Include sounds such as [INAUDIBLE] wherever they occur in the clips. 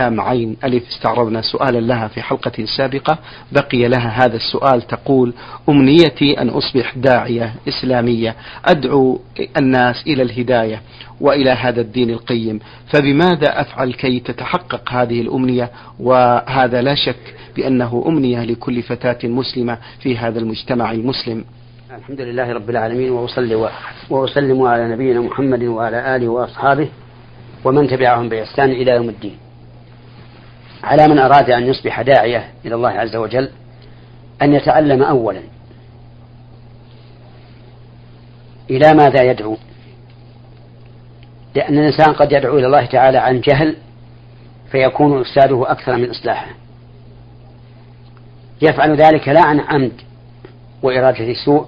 لام عين ألف استعرضنا سؤالا لها في حلقة سابقة. بقي لها هذا السؤال تقول أمنيتي أن أصبح داعية إسلامية. أدعو الناس إلى الهداية وإلى هذا الدين القيم. فبماذا أفعل كي تتحقق هذه الأمنية؟ وهذا لا شك بأنه أمنية لكل فتاة مسلمة في هذا المجتمع المسلم. الحمد لله رب العالمين وأصلي وأسلم على نبينا محمد وعلى آله وأصحابه ومن تبعهم بإحسان إلى يوم الدين. على من أراد أن يصبح داعية إلى الله عز وجل أن يتعلم أولا إلى ماذا يدعو؟ لأن الإنسان قد يدعو إلى الله تعالى عن جهل فيكون إفساده أكثر من إصلاحه. يفعل ذلك لا عن عمد وإرادة سوء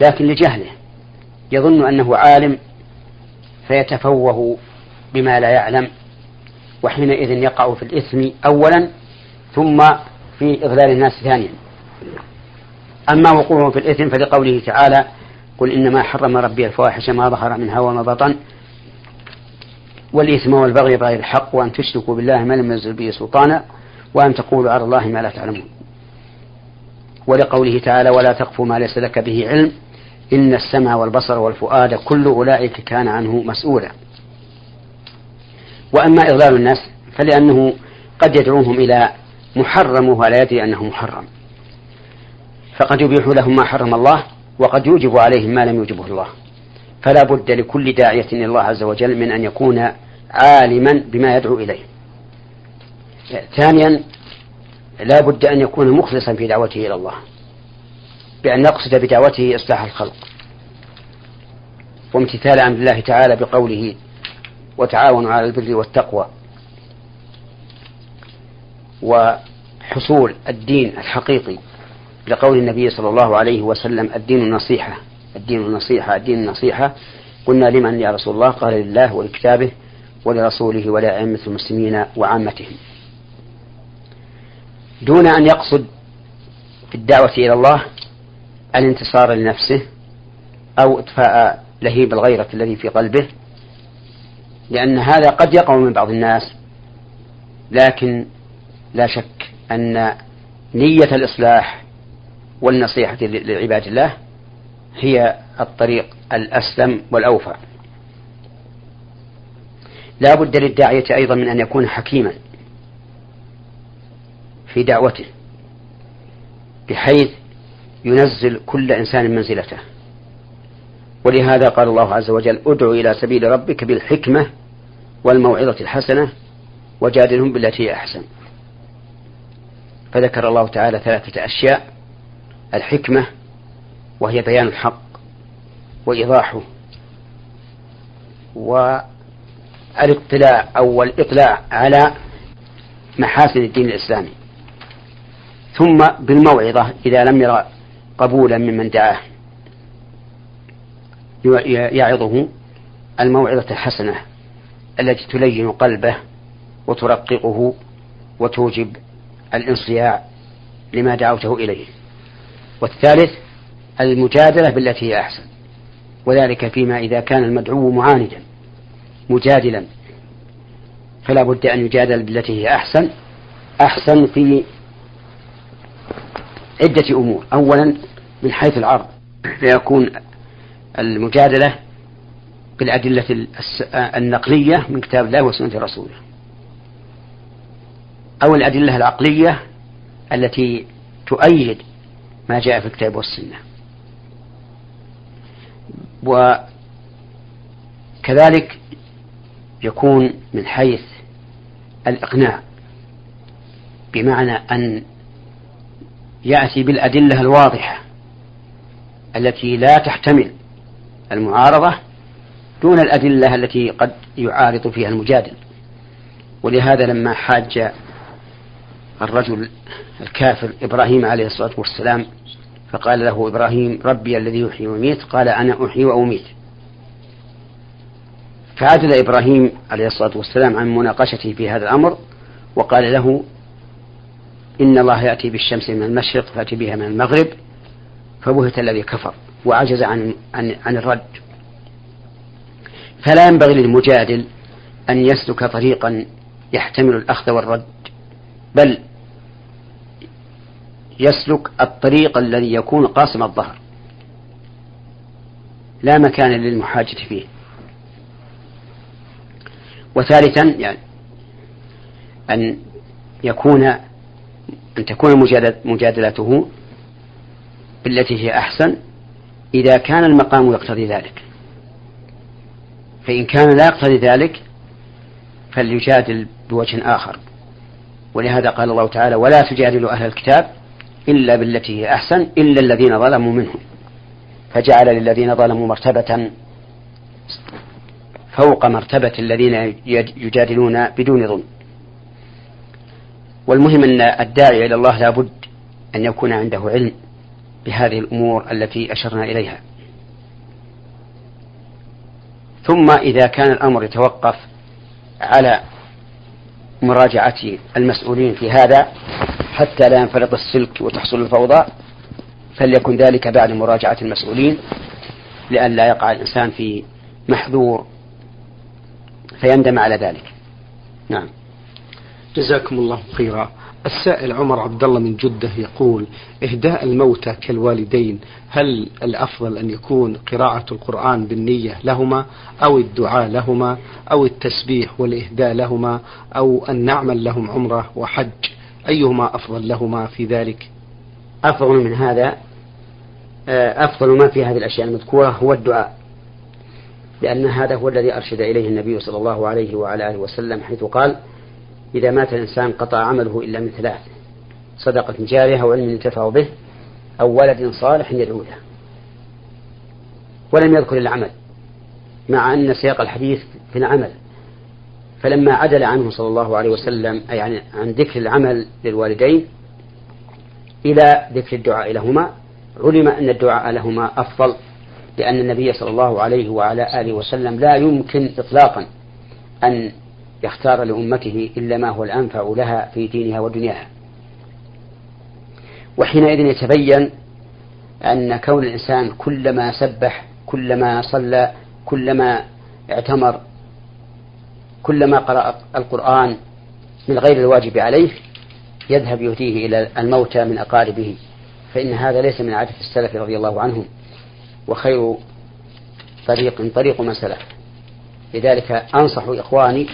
لكن لجهله. يظن أنه عالم فيتفوه بما لا يعلم. وحينئذ يقع في الإثم أولا ثم في إضلال الناس ثانيا. أما وقوعه في الإثم فلقوله تعالى قل إنما حرم ربي الفواحش ما ظهر منها وما بطن والإثم والبغي بغير الحق وأن تشركوا بالله ما لم ينزل به سلطانا وأن تقولوا على الله ما لا تعلمون. ولقوله تعالى ولا تقف ما ليس لك به علم إن السمع والبصر والفؤاد كل أولئك كان عنه مسؤولا. وأما إضلال الناس فلأنه قد يدعوهم إلى محرم وهو لا يدري أنه محرم. فقد يبيح لهم ما حرم الله وقد يوجب عليهم ما لم يوجبه الله. فلا بد لكل داعية إلى الله عز وجل من أن يكون عالما بما يدعو إليه. ثانيا لا بد أن يكون مخلصا في دعوته إلى الله. بأن يقصد بدعوته إصلاح الخلق. وامتثال أمر الله تعالى بقوله وتعاونوا على البر والتقوى وحصول الدين الحقيقي لقول النبي صلى الله عليه وسلم الدين النصيحة الدين النصيحة الدين النصيحة. قلنا لمن؟ يا رسول الله. قال لله ولكتابه ولرسوله ولأئمة المسلمين وعامتهم. دون أن يقصد في الدعوة إلى الله الانتصار لنفسه أو إطفاء لهيب الغيرة الذي في قلبه لأن هذا قد يقع من بعض الناس لكن لا شك أن نية الإصلاح والنصيحة لعباد الله هي الطريق الأسلم والأوفى. لا بد للداعية أيضا من أن يكون حكيما في دعوته بحيث ينزل كل إنسان منزلته. ولهذا قال الله عز وجل ادع إلى سبيل ربك بالحكمة والموعظة الحسنة وجادلهم بالتي هي أحسن. فذكر الله تعالى ثلاثة أشياء الحكمة وهي بيان الحق وإيضاحه والإطلاع أو الإطلاع على محاسن الدين الإسلامي. ثم بالموعظة إذا لم يرى قبولا ممن دعاه. يعظه الموعظة الحسنة. التي تلين قلبه وترققه وتوجب الانصياع لما دعوته إليه. والثالث المجادلة بالتي هي أحسن. وذلك فيما إذا كان المدعو معاندا مجادلا. فلا بد أن يجادل بالتي هي أحسن. أحسن في عدة أمور. أولا من حيث العرض. فيكون المجادلة بالأدلة النقلية من كتاب الله وسنة رسوله. أو الأدلة العقلية التي تؤيد ما جاء في الكتاب والسنة. وكذلك يكون من حيث الإقناع بمعنى أن يأتي بالأدلة الواضحة التي لا تحتمل المعارضة دون الأدلة التي قد يعارض فيها المجادل. ولهذا لما حاج الرجل الكافر إبراهيم عليه الصلاة والسلام فقال له إبراهيم ربي الذي يحيي ويميت. قال أنا أحيي وأميت. فعدل إبراهيم عليه الصلاة والسلام عن مناقشته في هذا الأمر وقال له إن الله يأتي بالشمس من المشرق فأتي بها من المغرب. فبهت الذي كفر وعجز عن عن, عن الرد. فلا ينبغي للمجادل أن يسلك طريقا يحتمل الأخذ والرد بل يسلك الطريق الذي يكون قاسم الظهر. لا مكان للمحاجة فيه. وثالثا يعني أن يكون أن تكون مجادلته بالتي هي أحسن إذا كان المقام يقتضي ذلك. فإن كان لا يقتضي ذلك فليجادل بوجه آخر. ولهذا قال الله تعالى ولا تجادلوا أهل الكتاب إلا بالتي هي أحسن إلا الذين ظلموا منهم. فجعل للذين ظلموا مرتبة فوق مرتبة الذين يجادلون بدون ظلم. والمهم أن الداعي إلى الله لابد أن يكون عنده علم بهذه الأمور التي أشرنا إليها. ثم إذا كان الأمر يتوقف على مراجعة المسؤولين في هذا حتى لا ينفرط السلك وتحصل الفوضى فليكن ذلك بعد مراجعة المسؤولين لئلا يقع الإنسان في محذور فيندم على ذلك. نعم. جزاكم الله خيرا. السائل عمر عبد الله من جدة يقول إهداء الموتى كالوالدين هل الأفضل أن يكون قراءة القرآن بالنية لهما أو الدعاء لهما أو التسبيح والإهداء لهما أو أن نعمل لهم عمرة وحج؟ أيهما أفضل لهما في ذلك؟ أفضل من هذا آه، أفضل ما في هذه الأشياء المذكورة هو الدعاء لأن هذا هو الذي أرشد إليه النبي صلى الله عليه وعلى آله وسلم حيث قال إذا مات الإنسان قطع عمله إلا من ثلاث صدقة جارية أو علم ينتفع به أو ولد صالح يدعو له. ولم يذكر العمل مع أن سياق الحديث في العمل. فلما عدل عنه صلى الله عليه وسلم أي يعني عن ذكر العمل للوالدين إلى ذكر الدعاء لهما علم أن الدعاء لهما أفضل لأن النبي صلى الله عليه وعلى آله وسلم لا يمكن إطلاقا أن يختار لأمته إلا ما هو الأنفع لها في دينها ودنياها. وحينئذ يتبين أن كون الإنسان كلما سبح كلما صلى كلما اعتمر كلما قرأ القرآن من غير الواجب عليه يذهب يهديه إلى الموتى من أقاربه. فإن هذا ليس من عادة السلف رضي الله عنهم وخير طريق طريق من سلف لذلك أنصح إخواني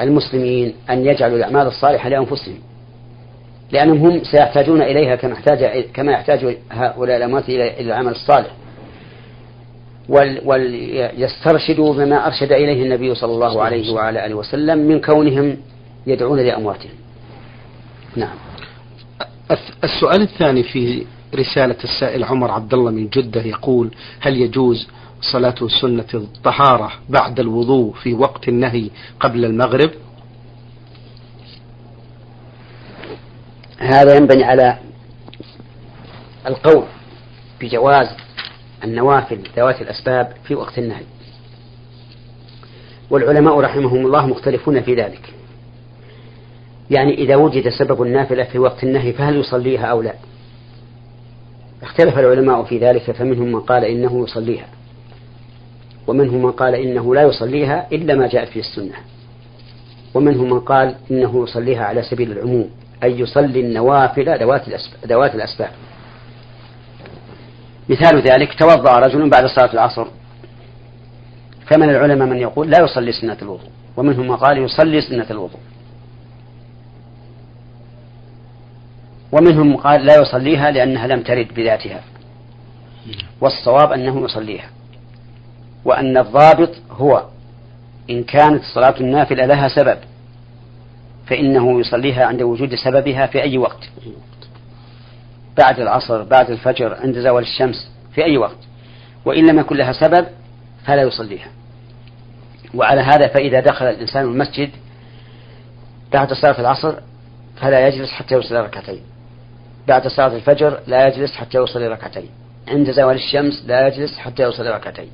المسلمين أن يجعلوا الأعمال الصالحة لأنفسهم لأنهم هم سيحتاجون إليها كما يحتاج كما يحتاج هؤلاء الأموات إلى العمل الصالح. وليسترشدوا بما أرشد إليه النبي صلى الله عليه وعلى آله وسلم من كونهم يدعون لأمواتهم. نعم. السؤال الثاني في رسالة السائل عمر عبد الله من جدة يقول هل يجوز صلاة سنة الطهارة بعد الوضوء في وقت النهي قبل المغرب. هذا ينبني على القول بجواز النوافل ذوات الأسباب في وقت النهي. والعلماء رحمهم الله مختلفون في ذلك. يعني إذا وجد سبب النافلة في وقت النهي فهل يصليها أو لا؟ اختلف العلماء في ذلك فمنهم من قال إنه يصليها. ومنهم من قال إنه لا يصليها إلا ما جاءت في السنة. ومنهم من قال إنه يصليها على سبيل العموم أي يصلي النوافل ذوات الأسباب. مثال ذلك توضأ رجل بعد صلاة العصر فمن العلماء من يقول لا يصلي سنة الوضوء ومنهم من قال يصلي سنة الوضوء. ومنهم قال لا يصليها لأنها لم ترد بذاتها. والصواب أنه يصليها. وأن الضابط هو. إن كانت صلاة النافلة لها سبب فإنه يصليها عند وجود سببها في أي وقت. بعد العصر بعد الفجر عند زوال الشمس في أي وقت. وإن لم يكن لها سبب فلا يصليها. وعلى هذا فإذا دخل الإنسان المسجد بعد صلاة العصر فلا يجلس حتى يصلي ركعتين. بعد صلاة الفجر لا يجلس حتى يصلي ركعتين. عند زوال الشمس لا يجلس حتى يصلي ركعتين.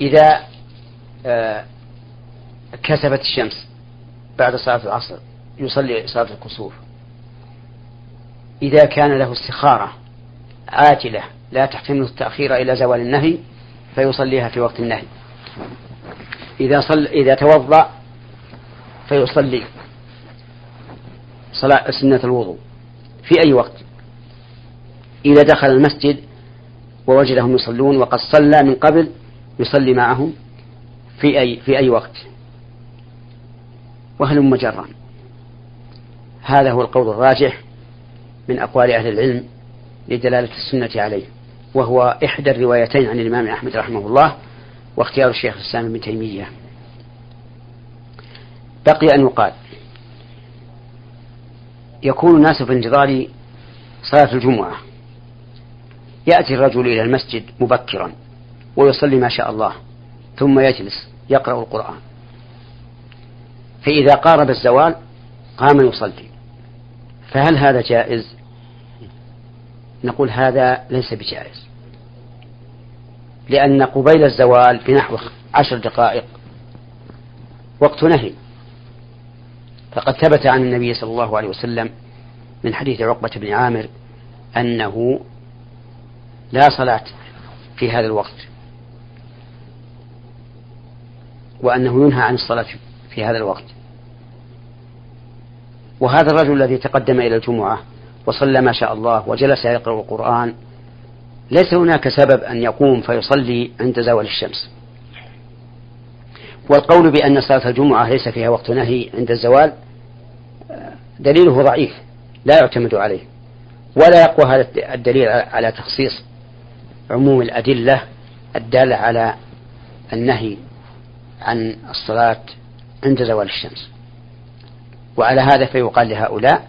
إذا آه، كسبت الشمس بعد صلاة العصر يصلي صلاة الكسوف إذا كان له استخارة عاجلة لا تحتمل التأخير إلى زوال النهي فيصليها في وقت النهي. إذا صل إذا توضأ فيصلي صلاة سنة الوضوء في أي وقت. إذا دخل المسجد ووجدهم يصلون وقد صلى من قبل يصلي معهم في أي في أي وقت. وهلم جرا هذا هو القول الراجح من أقوال أهل العلم لدلالة السنة عليه وهو إحدى الروايتين عن الإمام أحمد رحمه الله واختيار الشيخ الإسلام ابن تيمية. بقي أن يقال يكون الناس في انتظار صلاة الجمعة. يأتي الرجل إلى المسجد مبكرا. ويصلي ما شاء الله ثم يجلس يقرأ القرآن. فإذا قارب الزوال قام يصلي. فهل هذا جائز؟ نقول هذا ليس بجائز. لأن قبيل الزوال بنحو عشر دقائق وقت نهي. فقد ثبت عن النبي صلى الله عليه وسلم من حديث عقبة بن عامر أنه لا صلاة في هذا الوقت. وأنه ينهى عن الصلاة في هذا الوقت. وهذا الرجل الذي تقدم إلى الجمعة وصلى ما شاء الله وجلس يقرأ القرآن ليس هناك سبب أن يقوم فيصلي عند زوال الشمس. والقول بأن صلاة الجمعة ليس فيها وقت نهي عند الزوال دليله ضعيف لا يعتمد عليه. ولا يقوى هذا الدليل على تخصيص عموم الأدلة الدالة على النهي عن الصلاة عند زوال الشمس. وعلى هذا فيقال لهؤلاء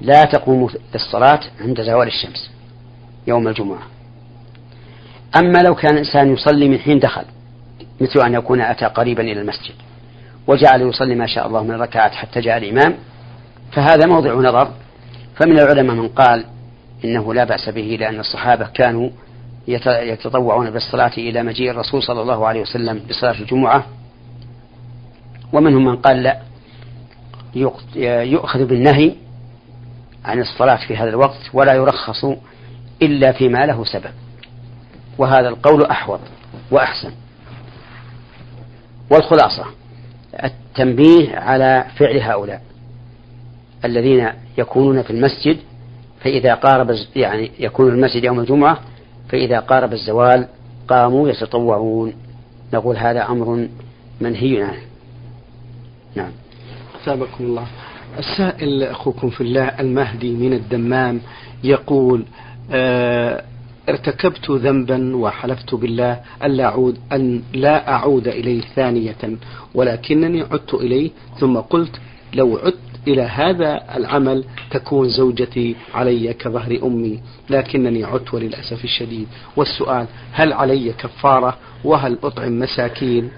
لا تقوم للصلاة عند زوال الشمس يوم الجمعة. أما لو كان الإنسان يصلي من حين دخل مثل أن يكون أتى قريبا إلى المسجد وجعل يصلي ما شاء الله من الركعات حتى جاء الإمام فهذا موضع نظر. فمن العلماء من قال إنه لا بأس به لأن الصحابة كانوا يتطوعون بالصلاة إلى مجيء الرسول صلى الله عليه وسلم بصلاة الجمعة. ومنهم من قال لا يؤخذ بالنهي عن الصلاة في هذا الوقت ولا يرخص إلا فيما له سبب. وهذا القول أحوط وأحسن. والخلاصة التنبيه على فعل هؤلاء الذين يكونون في المسجد فإذا قارب يعني يكون المسجد يوم الجمعة فإذا قارب الزوال قاموا يتطوعون. نقول هذا أمر منهي عنه. نعم. أثابكم الله. السائل أخوكم في الله المهدي من الدمام يقول آه ارتكبت ذنبا وحلفت بالله ألا أعود أن لا أعود إليه ثانية ولكنني عدت إليه ثم قلت لو عدت إلى هذا العمل تكون زوجتي علي كظهر أمي لكنني عدت وللأسف الشديد. والسؤال هل علي كفارة؟ وهل أطعم مساكين؟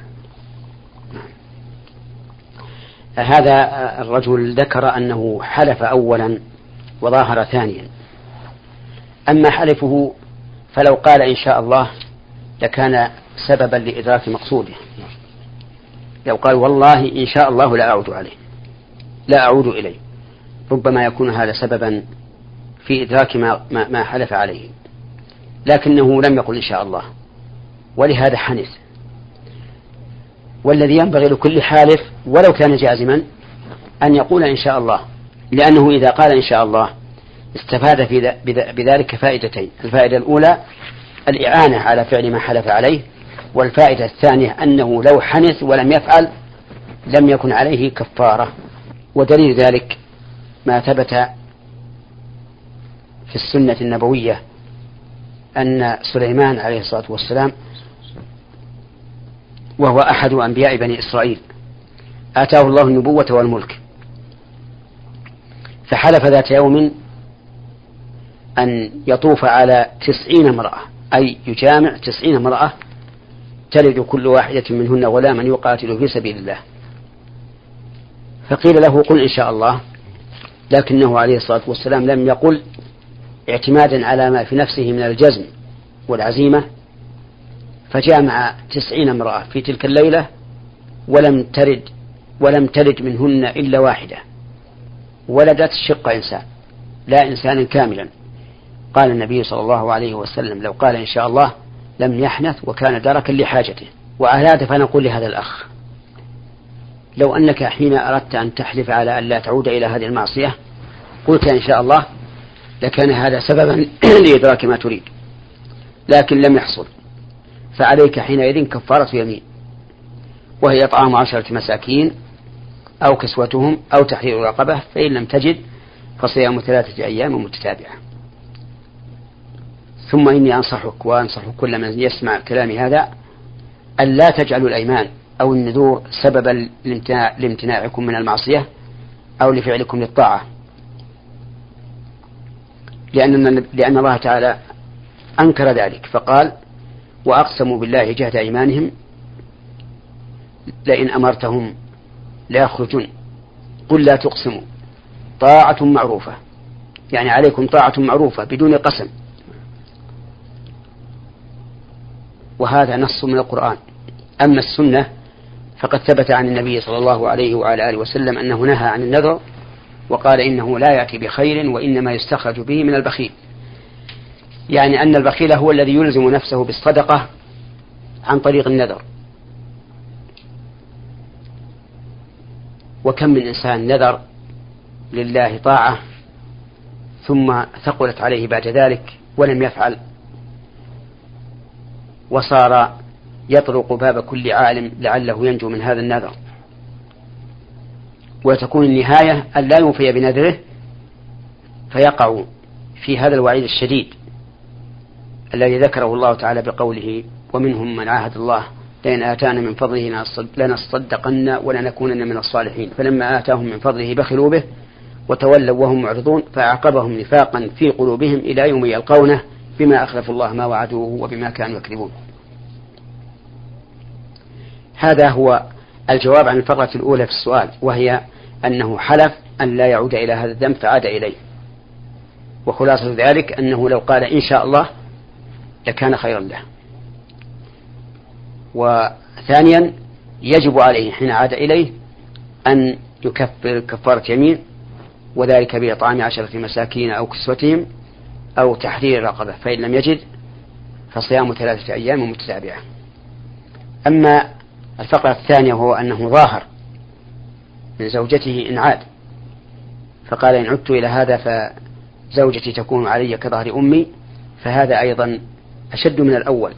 هذا الرجل ذكر أنه حلف أولا وظاهر ثانيا. أما حلفه فلو قال إن شاء الله لكان سببا لإدراك مقصوده. لو قال والله إن شاء الله لا أعود عليه. لا أعود إليه. ربما يكون هذا سببا في إدراك ما, ما, ما حلف عليه. لكنه لم يقل إن شاء الله. ولهذا حنث. والذي ينبغي لكل حالف ولو كان جازما أن يقول إن شاء الله. لأنه إذا قال إن شاء الله استفاد في بذلك فائدتين. الفائدة الأولى الإعانة على فعل ما حلف عليه. والفائدة الثانية أنه لو حنث ولم يفعل لم يكن عليه كفارة. ودليل ذلك ما ثبت في السنة النبوية أن سليمان عليه الصلاة والسلام وهو أحد أنبياء بني إسرائيل. آتاه الله النبوة والملك. فحلف ذات يوم أن يطوف على تسعين امرأة أي يجامع تسعين امرأة تلد كل واحدة منهن غلاما يقاتل في سبيل الله. فقيل له قل إن شاء الله. لكنه عليه الصلاة والسلام لم يقل اعتمادا على ما في نفسه من الجزم والعزيمة فجامع تسعين امرأة في تلك الليلة ولم ترد ولم تلد منهن إلا واحدة. ولدت شق إنسان لا إنسانا كاملا. قال النبي صلى الله عليه وسلم لو قال إن شاء الله لم يحنث وكان دركا لحاجته. وعلى هذا فنقول لهذا الأخ. لو أنك حين أردت أن تحلف على أن لا تعود إلى هذه المعصية قلت إن شاء الله لكان هذا سببا [CLEARS THROAT] لإدراك ما تريد. لكن لم يحصل. فعليك حينئذ كفارة يمين وهي إطعام عشرة مساكين أو كسوتهم أو تحرير رقبة فإن لم تجد فصيام ثلاثة أيام متتابعة. ثم إني أنصحك وأنصح كل من يسمع كلامي هذا أن لا تجعلوا الأيمان أو النذور سببا لامتناعكم من المعصية أو لفعلكم للطاعة. لأن لأن الله تعالى أنكر ذلك فقال وأقسموا بالله جهد أيمانهم لئن أمرتهم ليخرجن قل لا تقسموا. طاعة معروفة. يعني عليكم طاعة معروفة بدون قسم. وهذا نص من القرآن. أما السنة فقد ثبت عن النبي صلى الله عليه وعلى آله وسلم أنه نهى عن النذر وقال إنه لا يأتي بخير وإنما يستخرج به من البخيل. يعني أن البخيل هو الذي يلزم نفسه بالصدقة عن طريق النذر. وكم من إنسان نذر لله طاعة ثم ثقلت عليه بعد ذلك ولم يفعل وصار يطرق باب كل عالم لعله ينجو من هذا النذر. وتكون النهاية أن لا يوفي بنذره فيقع في هذا الوعيد الشديد الذي ذكره الله تعالى بقوله ومنهم من عاهد الله لئن آتانا من فضله لنصدقن ولنكونن من الصالحين. فلما آتاهم من فضله بخلوا به وتولوا وهم معرضون فأعقبهم نفاقا في قلوبهم إلى يوم يلقونه بما أخلفوا الله ما وعدوه وبما كانوا يكذبون. هذا هو الجواب عن الفقرة الأولى في السؤال وهي أنه حلف أن لا يعود إلى هذا الذنب فعاد إليه. وخلاصة ذلك أنه لو قال إن شاء الله لكان خيرا له. وثانيا يجب عليه حين عاد إليه أن يكفر كفارة يمين وذلك بإطعام عشرة مساكين أو كسوتهم أو تحرير رقبة فإن لم يجد فصيام ثلاثة أيام متتابعة. أما الفقرة الثانية وهو أنه ظاهر من زوجته إن عاد. فقال إن عدت إلى هذا فزوجتي تكون علي كظهر أمي فهذا أيضا أشد من الأول.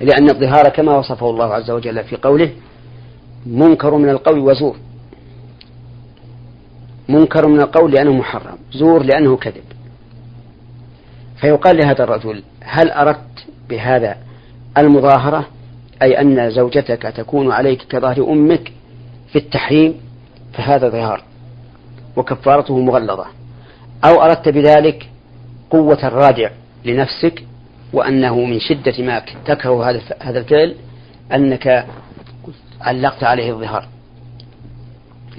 لأن الظهار كما وصفه الله عز وجل في قوله منكر من القول وزور. منكر من القول لأنه محرم زور لأنه كذب. فيقال لهذا الرجل هل أردت بهذا المظاهرة؟ أي أن زوجتك تكون عليك كظهر أمك في التحريم فهذا ظهار وكفارته مغلظة. أو أردت بذلك قوة الرادع لنفسك وأنه من شدة ما تكره هذا هذا الفعل أنك علقت عليه الظهار.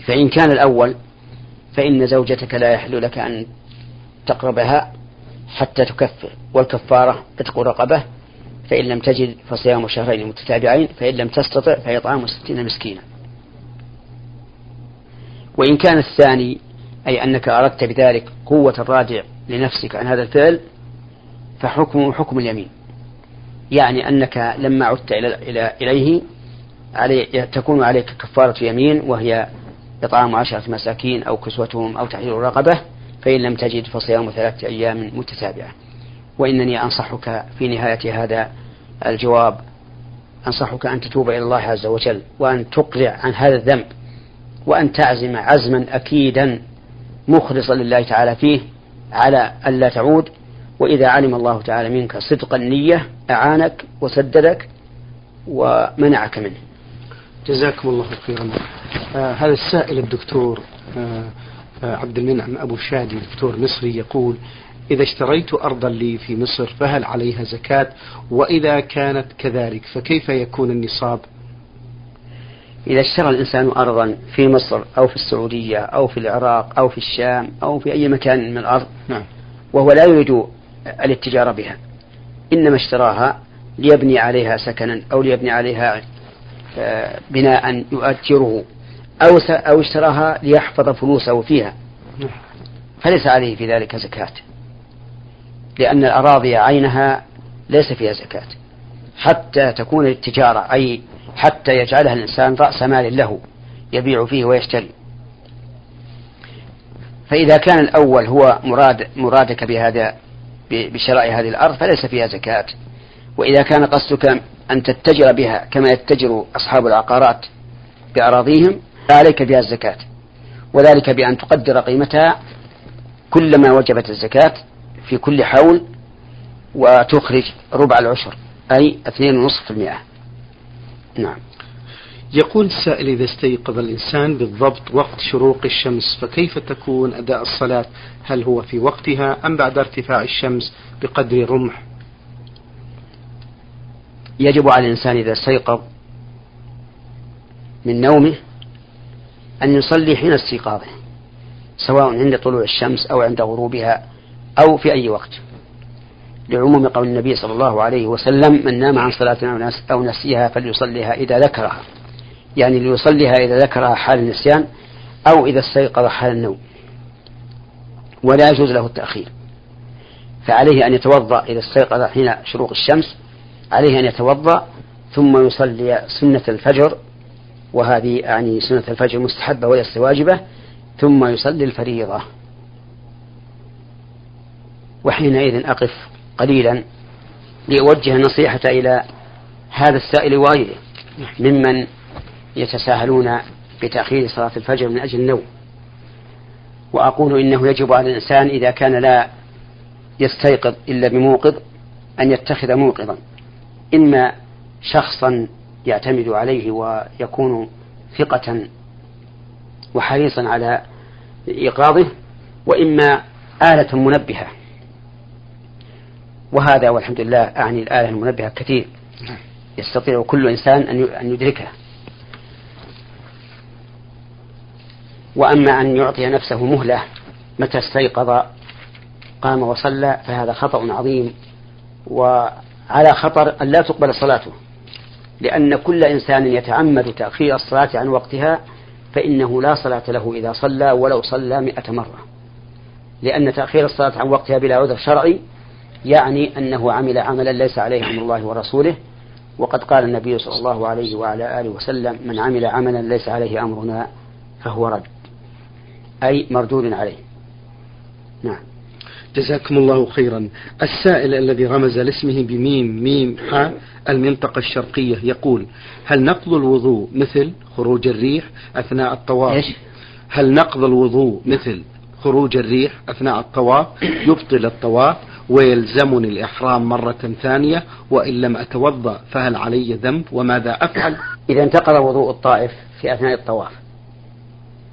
فإن كان الأول فإن زوجتك لا يحل لك أن تقربها حتى تكفر والكفارة عتق رقبة فإن لم تجد فصيام شهرين متتابعين فإن لم تستطع فإطعام ستين مسكينا. وإن كان الثاني أي أنك أردت بذلك قوة الرادع لنفسك عن هذا الفعل فحكمه حكم اليمين. يعني أنك لما عدت إلى إليه علي تكون عليك كفارة يمين وهي إطعام عشرة مساكين أو كسوتهم أو تحرير رقبة فإن لم تجد فصيام ثلاثة أيام متتابعة. وإنني أنصحك في نهاية هذا الجواب أنصحك أن تتوب إلى الله عز وجل وأن تقلع عن هذا الذنب وأن تعزم عزما أكيدا مخلصا لله تعالى فيه على ألا تعود. وإذا علم الله تعالى منك صدق النية أعانك وسددك ومنعك منه. جزاكم الله خيرا. آه هذا السائل الدكتور آه آه عبد المنعم أبو شادي دكتور مصري يقول إذا اشتريت أرضا لي في مصر فهل عليها زكاة وإذا كانت كذلك فكيف يكون النصاب إذا اشترى الإنسان أرضا في مصر أو في السعودية أو في العراق أو في الشام أو في أي مكان من الأرض نعم. وهو لا يريد الاتجار بها إنما اشتراها ليبني عليها سكنا أو ليبني عليها آه، بناء يؤجره أو أو اشتراها ليحفظ فلوسه فيها نعم. فليس عليه في ذلك زكاة لأن الأراضي عينها ليس فيها زكاة. حتى تكون التجارة أي حتى يجعلها الإنسان رأس مال له يبيع فيه ويشتري. فإذا كان الأول هو مراد مرادك بهذا بشراء هذه الأرض فليس فيها زكاة. وإذا كان قصدك أن تتجر بها كما يتجر أصحاب العقارات بأراضيهم فعليك بها الزكاة. وذلك بأن تقدر قيمتها كلما وجبت الزكاة. في كل حول وتخرج ربع العشر أي اثنين ونصف في المئة. نعم. يقول السائل إذا استيقظ الإنسان بالضبط وقت شروق الشمس فكيف تكون أداء الصلاة؟ هل هو في وقتها أم بعد ارتفاع الشمس بقدر رمح؟ يجب على الإنسان إذا استيقظ من نومه أن يصلي حين استيقاظه سواء عند طلوع الشمس أو عند غروبها أو في أي وقت. لعموم قول النبي صلى الله عليه وسلم من نام عن صلاة أو نسيها فليصليها إذا ذكرها. يعني ليصليها إذا ذكرها حال النسيان أو إذا استيقظ حال النوم. ولا يجوز له التأخير. فعليه أن يتوضأ إذا استيقظ حين شروق الشمس عليه أن يتوضأ ثم يصلي سنة الفجر وهذه يعني سنة الفجر مستحبة وليست واجبة ثم يصلي الفريضة. وحينئذ أقف قليلا لأوجه النصيحة إلى هذا السائل وغيره ممن يتساهلون بتأخير صلاة الفجر من أجل النوم. وأقول إنه يجب على الإنسان إذا كان لا يستيقظ إلا بموقظ أن يتخذ موقظا إما شخصا يعتمد عليه ويكون ثقة وحريصا على إيقاظه وإما آلة منبهة. وهذا والحمد لله أعني الآلة المنبهة كثير. يستطيع كل إنسان أن يدركها. وأما أن يعطي نفسه مهلة متى استيقظ قام وصلى فهذا خطأ عظيم. وعلى خطر أن لا تقبل صلاته. لأن كل إنسان يتعمد تأخير الصلاة عن وقتها فإنه لا صلاة له إذا صلى ولو صلى مئة مرة. لأن تأخير الصلاة عن وقتها بلا عذر شرعي يعني أنه عمل عملا ليس عليه أمر الله ورسوله وقد قال النبي صلى الله عليه وعلى آله وسلم من عمل عملا ليس عليه أمرنا فهو رد. أي مردود عليه. نعم. جزاكم الله خيرا. السائل الذي رمز لاسمه بميم ميم حاء المنطقة الشرقية يقول هل نقض الوضوء مثل خروج الريح أثناء الطواف؟ إيش؟ هل نقض الوضوء مثل خروج الريح أثناء الطواف؟ [COUGHS] يبطل الطواف ويلزمني الإحرام مرة ثانية وإن لم أتوضأ فهل علي ذنب؟ وماذا أفعل؟ إذا انتقض وضوء الطائف في أثناء الطواف.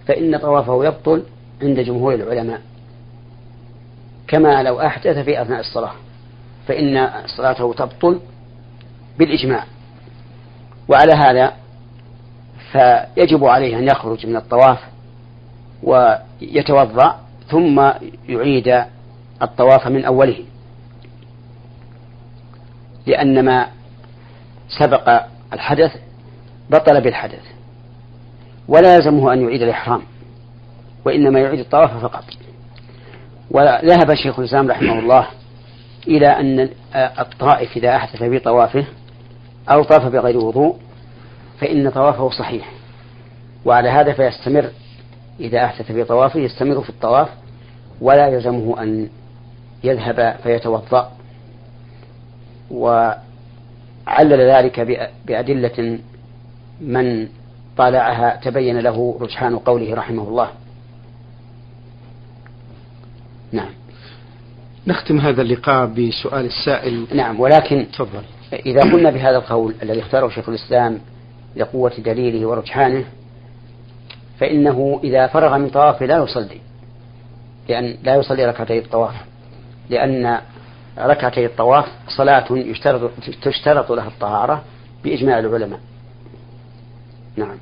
فإن طوافه يبطل عند جمهور العلماء. كما لو أحدث في أثناء الصلاة. فإن صلاته تبطل بالإجماع. وعلى هذا فيجب عليه أن يخرج من الطواف ويتوضأ ثم يعيد الطواف من أوله. لأن ما سبق الحدث بطل بالحدث. ولا يلزمه أن يعيد الإحرام. وإنما يعيد الطواف فقط. وذهب شيخ الإسلام رحمه الله إلى أن الطائف إذا أحدث في طوافه أو طاف بغير وضوء فإن طوافه صحيح. وعلى هذا فيستمر. إذا أحدث في طوافه يستمر في الطواف. ولا يلزمه أن يذهب فيتوضأ. وعلل ذلك بأدلة من طالعها تبين له رجحان قوله رحمه الله. نعم. نختم هذا اللقاء بسؤال السائل. نعم ولكن تفضل. إذا قلنا بهذا القول الذي اختاره شيخ الإسلام لقوة دليله ورجحانه فإنه إذا فرغ من طوافه لا يصلي لأن لا يصلي ركعتي الطواف. لأن ركعتي الطواف صلاة يشترط تشترط لها الطهارة بإجماع العلماء. نعم.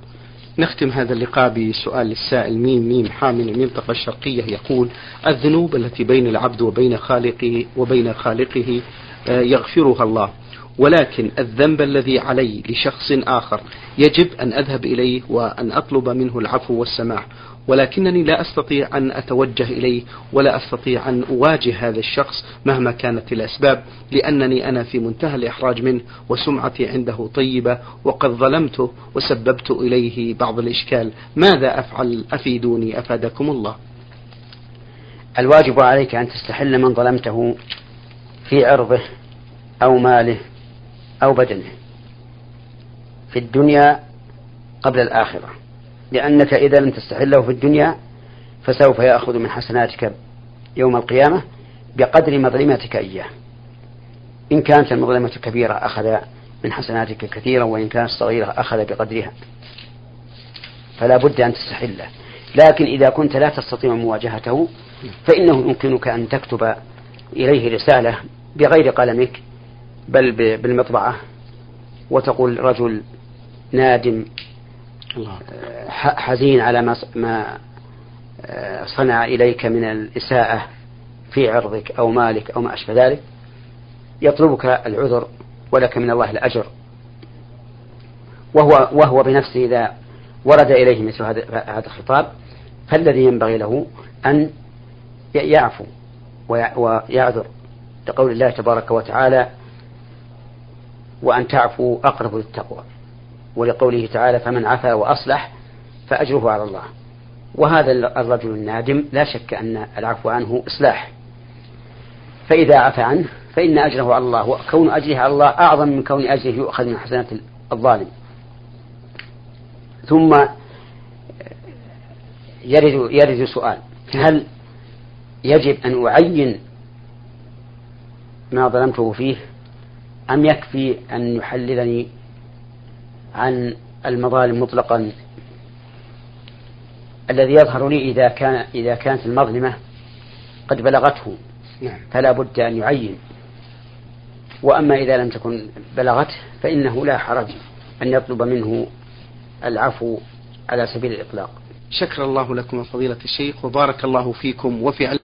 نختم هذا اللقاء بسؤال السائل ميم ميم حامل المنطقة الشرقية يقول الذنوب التي بين العبد وبين خالقه وبين خالقه آه، يغفرها الله ولكن الذنب الذي علي لشخص آخر يجب أن أذهب إليه وأن أطلب منه العفو والسماح ولكنني لا أستطيع أن أتوجه إليه ولا أستطيع أن أواجه هذا الشخص مهما كانت الأسباب لأنني أنا في منتهى الإحراج منه وسمعتي عنده طيبة وقد ظلمته وسببت إليه بعض الإشكال. ماذا أفعل؟ أفيدوني أفادكم الله. الواجب عليك أن تستحل من ظلمته في عرضه أو ماله أو بدنه في الدنيا قبل الآخرة. لأنك إذا لم تستحله في الدنيا فسوف يأخذ من حسناتك يوم القيامة بقدر مظلمتك إياه. إن كانت المظلمة كبيرة أخذ من حسناتك كثيرا وإن كانت صغيرة أخذ بقدرها. فلا بد أن تستحله لكن إذا كنت لا تستطيع مواجهته فإنه يمكنك أن تكتب إليه رسالة بغير قلمك بل بالمطبعة وتقول رجل نادم حزين على ما ما آه، صنع إليك من الإساءة في عرضك أو مالك أو ما أشبه ذلك. يطلبك العذر ولك من الله الأجر. وهو وهو بنفسه إذا ورد إليه مثل هذا الخطاب فالذي ينبغي له أن يعفو ويعذر لقول الله تبارك وتعالى وأن تعفوا أقرب للتقوى. ولقوله تعالى فمن عفا وأصلح فأجره على الله. وهذا الرجل النادم لا شك أن العفو عنه إصلاح. فإذا عفى عنه فإن أجره على الله وكون أجره على الله أعظم من كون أجره يؤخذ من حسنات الظالم. ثم يرد يرد سؤال هل يجب أن أعين ما ظلمته فيه أم يكفي أن يحللني عن المظالم مطلقا. الذي يظهر لي إذا كان إذا كانت المظلمة قد بلغته. نعم. فلا بد أن يعين. وأما إذا لم تكن بلغته فإنه لا حرج أن يطلب منه العفو على سبيل الإطلاق. شكر الله لكم فضيلة الشيخ وبارك الله فيكم وفي